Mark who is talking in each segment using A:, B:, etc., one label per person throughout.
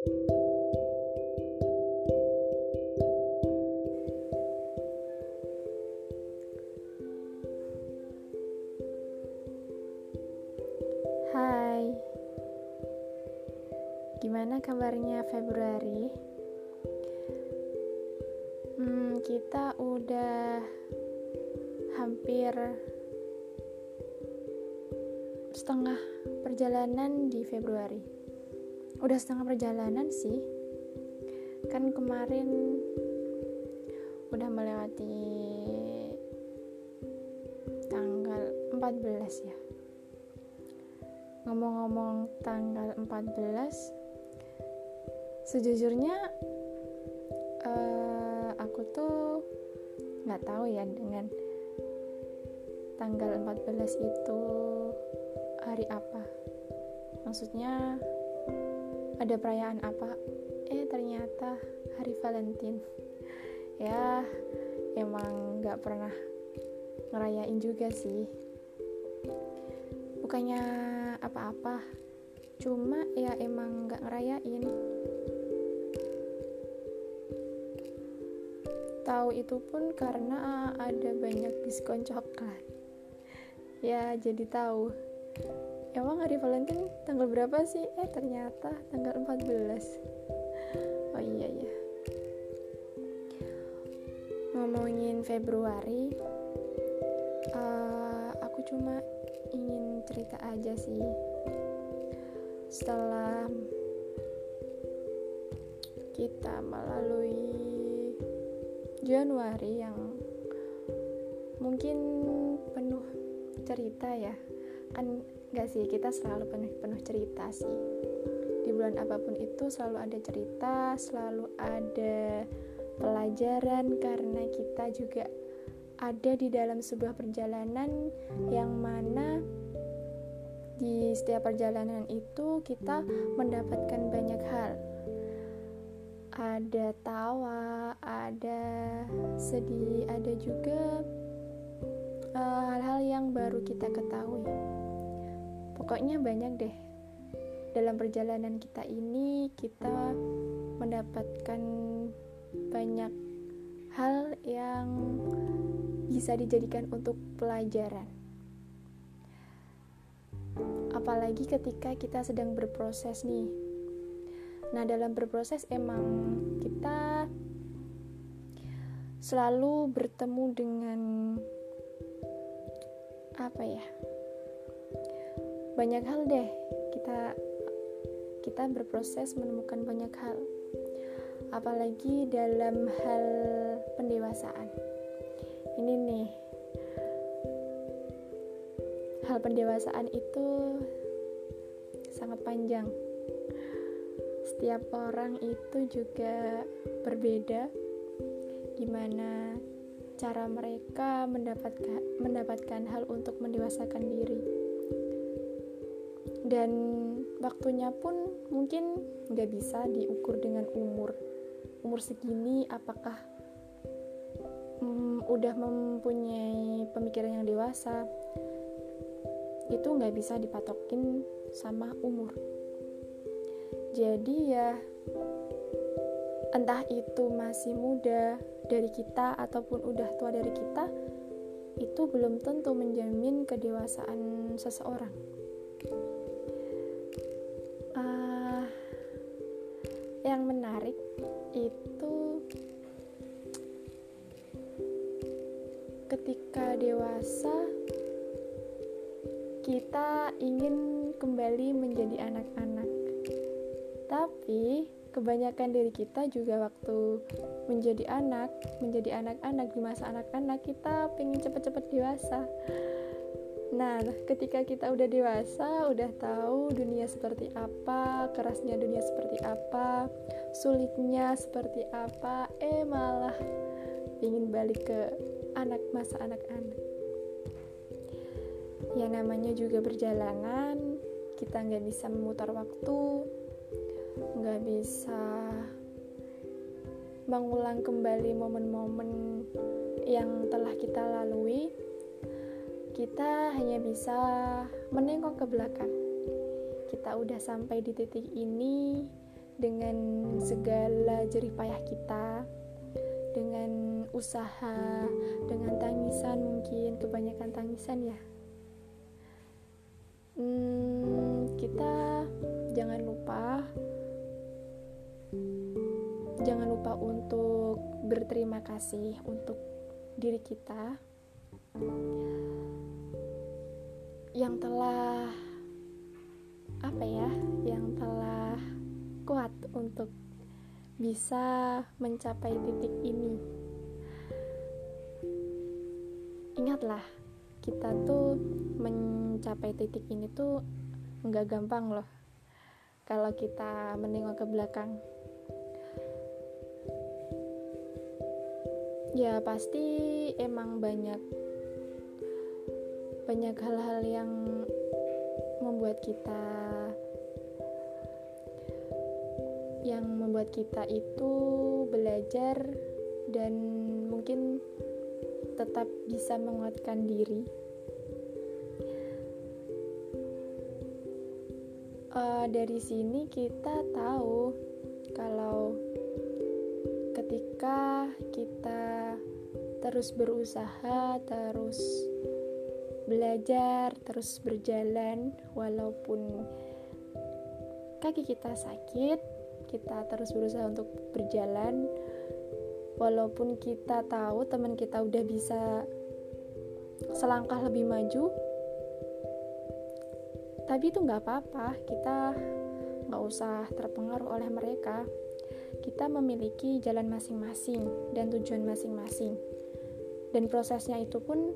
A: Hai, gimana kabarnya Februari? Hmm, kita udah hampir setengah perjalanan di Februari. Udah setengah perjalanan sih, kan kemarin udah melewati tanggal 14 ya. Ngomong-ngomong tanggal 14 sejujurnya uh, aku tuh nggak tahu ya dengan tanggal 14 itu hari apa. Maksudnya ada perayaan apa? Eh ternyata hari Valentine. Ya emang nggak pernah ngerayain juga sih. Bukannya apa-apa cuma ya emang nggak ngerayain. Tahu itu pun karena ada banyak diskon coklat. Ya jadi tahu emang hari Valentine tanggal berapa sih? Eh ternyata tanggal 14 oh iya ya ngomongin Februari uh, aku cuma ingin cerita aja sih. Setelah kita melalui Januari yang mungkin penuh cerita ya kan gak sih kita selalu penuh penuh cerita sih di bulan apa pun itu selalu ada cerita selalu ada pelajaran karena kita juga ada di dalam sebuah perjalanan yang mana di setiap perjalanan itu kita mendapatkan banyak hal. Ada tawa, ada sedih, ada juga baru kita ketahui. Pokoknya banyak deh. Dalam perjalanan kita ini kita mendapatkan banyak hal yang bisa dijadikan untuk pelajaran. Apalagi ketika kita sedang berproses nih. Nah, dalam berproses emang kita selalu bertemu dengan apa ya? Banyak hal deh. Kita kita berproses menemukan banyak hal. Apalagi dalam hal pendewasaan ini nih hal pendewasaan itu sangat panjang setiap orang itu juga berbeda gimana cara mereka mendapatkan mendapatkan hal untuk mendewasakan diri. Dan waktunya pun mungkin nggak bisa diukur dengan umur. Umur segini apakah um, udah mempunyai pemikiran yang dewasa? Itu nggak bisa dipatokin sama umur. Jadi ya entah itu masih muda dari kita ataupun udah tua dari kita itu belum tentu menjamin kedewasaan seseorang. Uh, yang menarik itu ketika dewasa kita ingin kembali menjadi anak-anak tapi kebanyakan dari kita juga waktu menjadi anak menjadi anak-anak di masa anak-anak kita pengen cepet-cepet dewasa. Nah, ketika kita udah dewasa, udah tahu dunia seperti apa, kerasnya dunia seperti apa, sulitnya seperti apa, eh malah ingin balik ke anak masa anak-anak. Ya namanya juga perjalanan kita nggak bisa memutar waktu nggak bisa mengulang kembali momen-momen yang telah kita lalui. Kita hanya bisa menengok ke belakang. Kita udah sampai di titik ini dengan segala jerih payah kita dengan usaha dengan tangisan mungkin kebanyakan tangisan ya. Hmm, kita jangan lupa lupa untuk berterima kasih untuk diri kita? Yang telah apa ya yang telah kuat untuk bisa mencapai titik ini. Ingatlah kita tuh mencapai titik ini tuh nggak gampang loh. Kalau kita menengok ke belakang ya pasti emang banyak banyak hal-hal yang membuat kita yang membuat kita itu belajar dan mungkin tetap bisa menguatkan diri. Uh, dari sini kita tahu kalau ketika kita terus berusaha, terus belajar, terus berjalan, walaupun kaki kita sakit, kita terus berusaha untuk berjalan. Walaupun kita tahu teman kita udah bisa selangkah lebih maju, tapi itu nggak apa-apa. Kita nggak usah terpengaruh oleh mereka. Kita memiliki jalan masing-masing dan tujuan masing-masing, dan prosesnya itu pun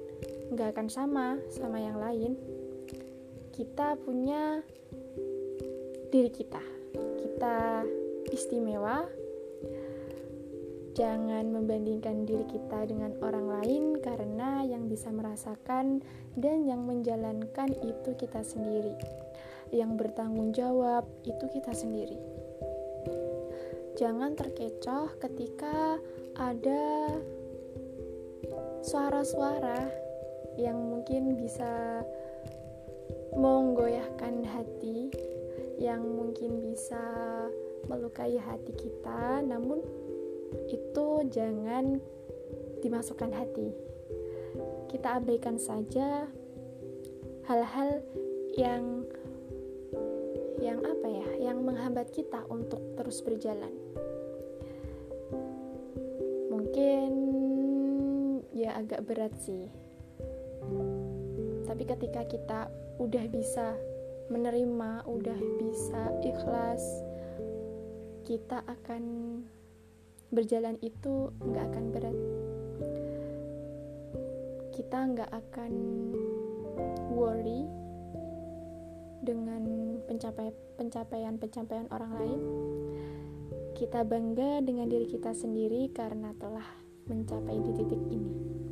A: nggak akan sama sama yang lain. Kita punya diri kita. Kita istimewa. Jangan membandingkan diri kita dengan orang lain karena yang bisa merasakan dan yang menjalankan itu kita sendiri. Yang bertanggung jawab itu kita sendiri. Jangan terkecoh ketika ada suara-suara yang mungkin bisa menggoyahkan hati, yang mungkin bisa melukai hati kita, namun itu jangan dimasukkan hati. Kita abaikan saja hal-hal yang yang apa ya, yang menghambat kita untuk terus berjalan. Agak berat sih tapi ketika kita udah bisa menerima, udah bisa ikhlas, kita akan berjalan itu nggak akan berat. Kita nggak akan worry dengan pencapaian-pencapaian orang lain. Kita bangga dengan diri kita sendiri karena telah mencapai di titik ini.